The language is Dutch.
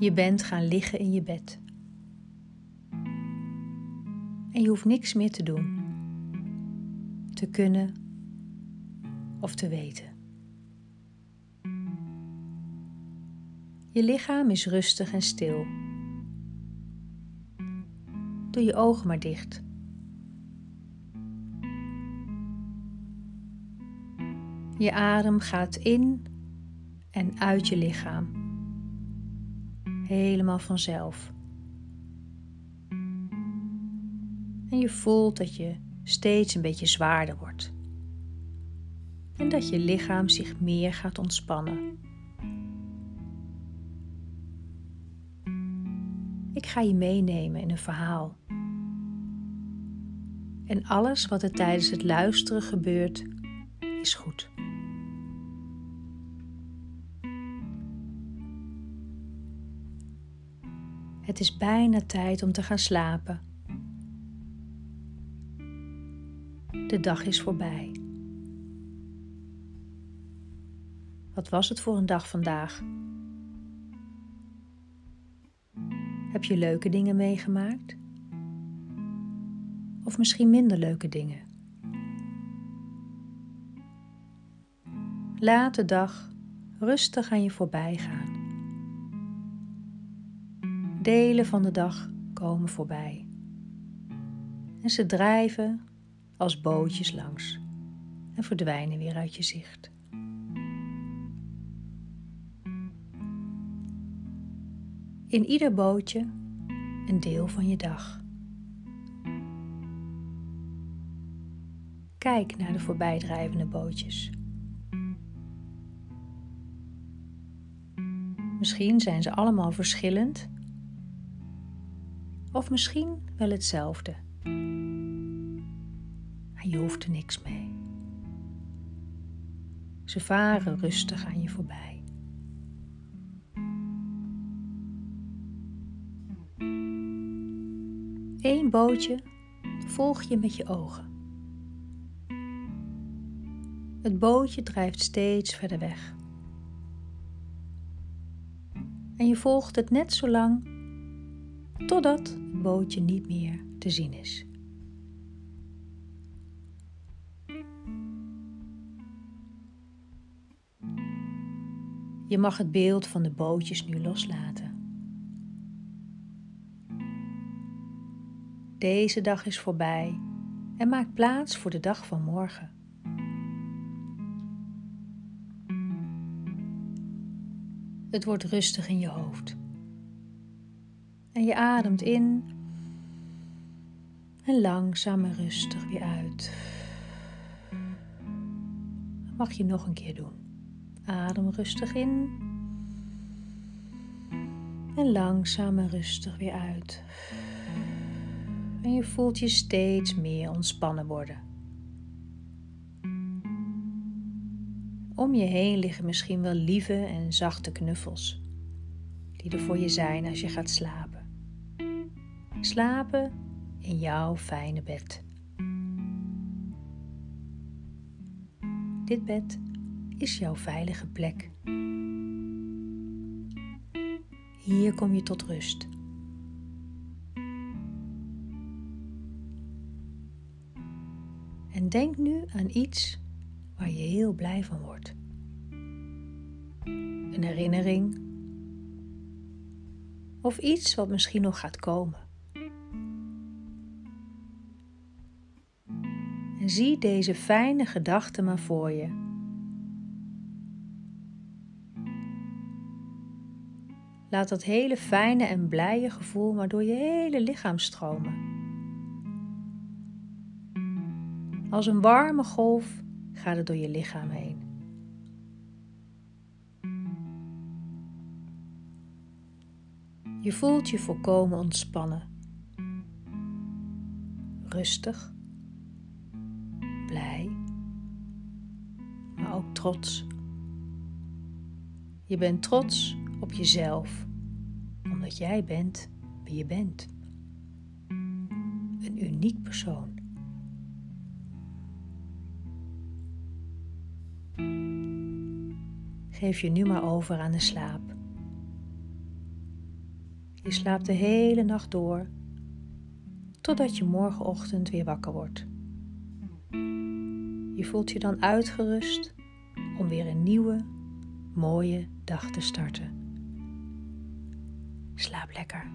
Je bent gaan liggen in je bed. En je hoeft niks meer te doen, te kunnen of te weten. Je lichaam is rustig en stil. Doe je ogen maar dicht. Je adem gaat in en uit je lichaam. Helemaal vanzelf. En je voelt dat je steeds een beetje zwaarder wordt. En dat je lichaam zich meer gaat ontspannen. Ik ga je meenemen in een verhaal. En alles wat er tijdens het luisteren gebeurt, is goed. Het is bijna tijd om te gaan slapen. De dag is voorbij. Wat was het voor een dag vandaag? Heb je leuke dingen meegemaakt? Of misschien minder leuke dingen? Laat de dag rustig aan je voorbij gaan. Delen van de dag komen voorbij. En ze drijven als bootjes langs en verdwijnen weer uit je zicht. In ieder bootje een deel van je dag. Kijk naar de voorbijdrijvende bootjes. Misschien zijn ze allemaal verschillend of misschien wel hetzelfde. Maar je hoeft er niks mee. Ze varen rustig aan je voorbij. Eén bootje volg je met je ogen. Het bootje drijft steeds verder weg. En je volgt het net zo lang totdat het bootje niet meer te zien is. Je mag het beeld van de bootjes nu loslaten. Deze dag is voorbij en maak plaats voor de dag van morgen. Het wordt rustig in je hoofd. En je ademt in en langzaam en rustig weer uit. Dat mag je nog een keer doen. Adem rustig in en langzaam en rustig weer uit. En je voelt je steeds meer ontspannen worden. Om je heen liggen misschien wel lieve en zachte knuffels, die er voor je zijn als je gaat slapen. Slapen in jouw fijne bed. Dit bed is jouw veilige plek. Hier kom je tot rust. En denk nu aan iets waar je heel blij van wordt. Een herinnering of iets wat misschien nog gaat komen. Zie deze fijne gedachten maar voor je. Laat dat hele fijne en blije gevoel maar door je hele lichaam stromen. Als een warme golf gaat het door je lichaam heen. Je voelt je volkomen ontspannen, rustig trots. Je bent trots op jezelf, omdat jij bent wie je bent. Een uniek persoon. Geef je nu maar over aan de slaap. Je slaapt de hele nacht door, totdat je morgenochtend weer wakker wordt. Je voelt je dan uitgerust om weer een nieuwe, mooie dag te starten. Slaap lekker.